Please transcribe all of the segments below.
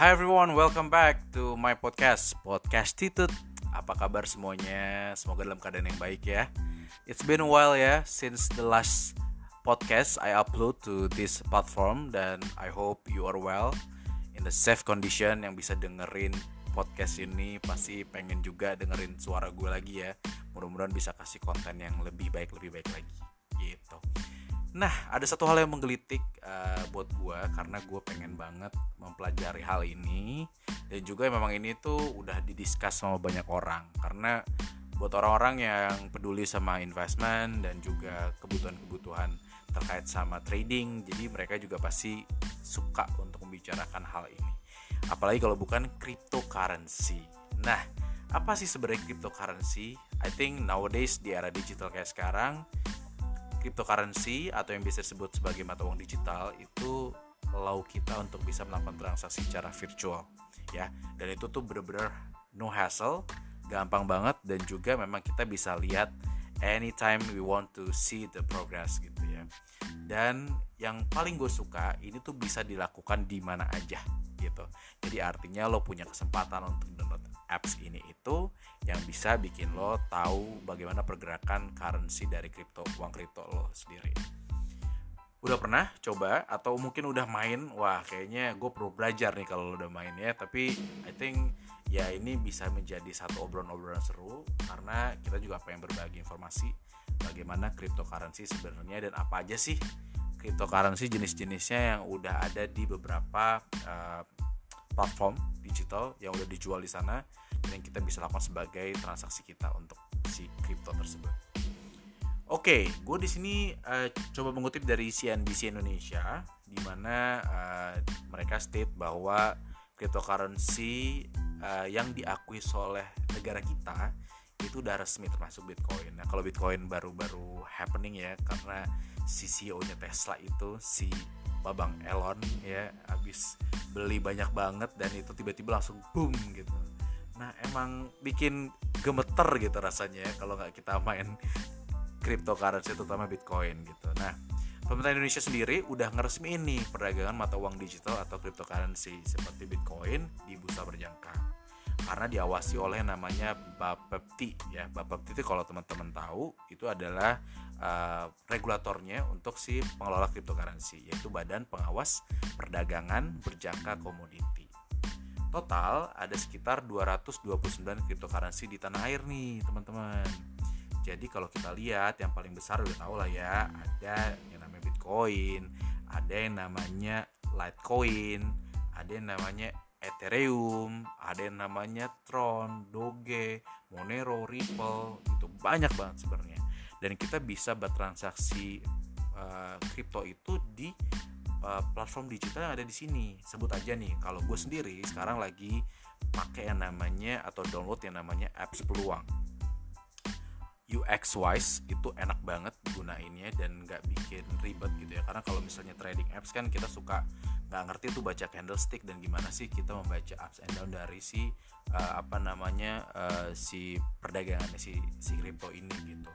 Hi everyone, welcome back to my podcast Podcast Titut. Apa kabar semuanya? Semoga dalam keadaan yang baik ya. It's been a while ya Since the last podcast I upload to this platform Dan I hope you are well. In the safe condition yang bisa dengerin podcast ini Pasti pengen juga dengerin suara gue lagi ya. Mudah-mudahan bisa kasih konten yang lebih baik, lebih baik lagi. Gitu Nah, ada satu hal yang menggelitik uh, buat gue karena gue pengen banget mempelajari hal ini dan juga memang ini tuh udah didiskus sama banyak orang karena buat orang-orang yang peduli sama investment dan juga kebutuhan-kebutuhan terkait sama trading, jadi mereka juga pasti suka untuk membicarakan hal ini. Apalagi kalau bukan cryptocurrency. Nah, apa sih sebenarnya cryptocurrency? I think nowadays di era digital kayak sekarang cryptocurrency atau yang bisa disebut sebagai mata uang digital itu allow kita untuk bisa melakukan transaksi secara virtual ya. Dan itu tuh bener-bener no hassle gampang banget dan juga memang kita bisa lihat anytime we want to see the progress gitu ya. Dan yang paling gue suka ini tuh bisa dilakukan di mana aja gitu. Jadi artinya lo punya kesempatan untuk download apps ini itu bisa bikin lo tahu bagaimana pergerakan currency dari kripto uang kripto lo sendiri. Udah pernah coba atau mungkin udah main? Wah, kayaknya gue perlu belajar nih kalau lo udah main ya. Tapi I think ya ini bisa menjadi satu obrolan-obrolan seru karena kita juga pengen berbagi informasi bagaimana cryptocurrency sebenarnya dan apa aja sih cryptocurrency jenis-jenisnya yang udah ada di beberapa uh, platform digital yang udah dijual di sana yang kita bisa lakukan sebagai transaksi kita untuk si crypto tersebut. Oke, okay, gue di sini uh, coba mengutip dari CNBC Indonesia, di mana uh, mereka state bahwa cryptocurrency uh, yang diakui oleh negara kita itu udah resmi termasuk Bitcoin. Nah, kalau Bitcoin baru-baru happening ya, karena si CEO-nya Tesla itu si Babang Elon ya habis beli banyak banget dan itu tiba-tiba langsung boom gitu nah emang bikin gemeter gitu rasanya ya kalau nggak kita main cryptocurrency terutama Bitcoin gitu. Nah pemerintah Indonesia sendiri udah ngeresmi ini perdagangan mata uang digital atau cryptocurrency seperti Bitcoin di bursa berjangka. Karena diawasi oleh namanya Bapepti ya. Bapepti itu kalau teman-teman tahu itu adalah uh, regulatornya untuk si pengelola cryptocurrency yaitu Badan Pengawas Perdagangan Berjangka Komoditi. Total ada sekitar 229 cryptocurrency di tanah air nih teman-teman. Jadi kalau kita lihat yang paling besar udah tau lah ya ada yang namanya Bitcoin, ada yang namanya Litecoin, ada yang namanya Ethereum, ada yang namanya Tron, Doge, Monero, Ripple, itu banyak banget sebenarnya dan kita bisa bertransaksi kripto uh, itu di uh, platform digital yang ada di sini. Sebut aja nih, kalau gue sendiri sekarang lagi pakai yang namanya atau download yang namanya apps peluang. UX wise itu enak banget gunainnya dan nggak bikin ribet gitu ya karena kalau misalnya trading apps kan kita suka nggak ngerti tuh baca candlestick dan gimana sih kita membaca ups and down dari si uh, apa namanya uh, si perdagangan si si crypto ini gitu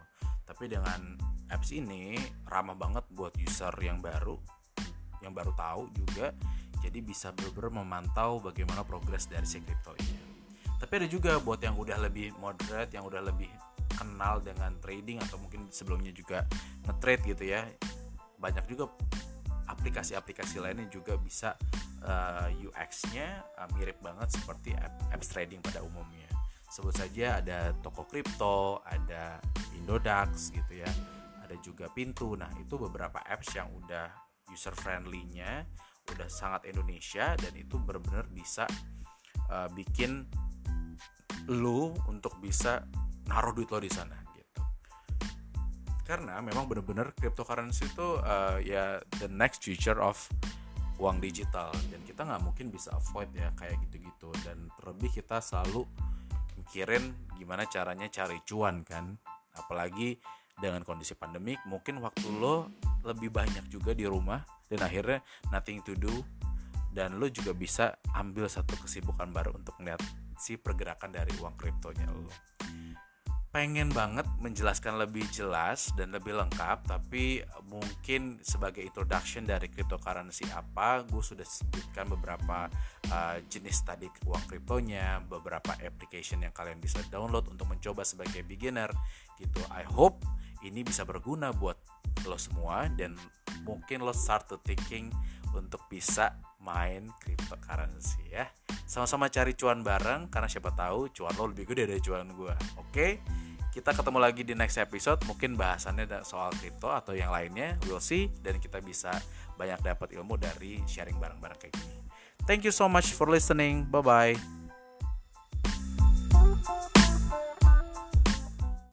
tapi dengan apps ini ramah banget buat user yang baru yang baru tahu juga jadi bisa benar-benar memantau bagaimana progres dari si crypto ini tapi ada juga buat yang udah lebih moderate yang udah lebih kenal dengan trading atau mungkin sebelumnya juga nge-trade gitu ya banyak juga aplikasi-aplikasi lainnya juga bisa uh, eh, UX-nya uh, mirip banget seperti apps trading pada umumnya sebut saja ada toko kripto, ada Indodax gitu ya, ada juga Pintu. Nah itu beberapa apps yang udah user friendly-nya, udah sangat Indonesia dan itu benar-benar bisa uh, bikin lu untuk bisa naruh duit lo di sana gitu. Karena memang benar-benar cryptocurrency itu uh, ya the next future of uang digital dan kita nggak mungkin bisa avoid ya kayak gitu-gitu dan terlebih kita selalu mikirin gimana caranya cari cuan kan apalagi dengan kondisi pandemik mungkin waktu lo lebih banyak juga di rumah dan akhirnya nothing to do dan lo juga bisa ambil satu kesibukan baru untuk melihat si pergerakan dari uang kriptonya lo. Pengen banget menjelaskan lebih jelas dan lebih lengkap tapi mungkin sebagai introduction dari cryptocurrency apa gue sudah sebutkan beberapa uh, jenis tadi uang kriptonya beberapa application yang kalian bisa download untuk mencoba sebagai beginner gitu. I hope ini bisa berguna buat lo semua dan mungkin lo start to thinking untuk bisa main cryptocurrency ya. Sama-sama cari cuan bareng karena siapa tahu cuan lo lebih gede dari cuan gue oke kita ketemu lagi di next episode. Mungkin bahasannya soal kripto atau yang lainnya. We'll see. Dan kita bisa banyak dapat ilmu dari sharing bareng-bareng kayak gini. Thank you so much for listening. Bye bye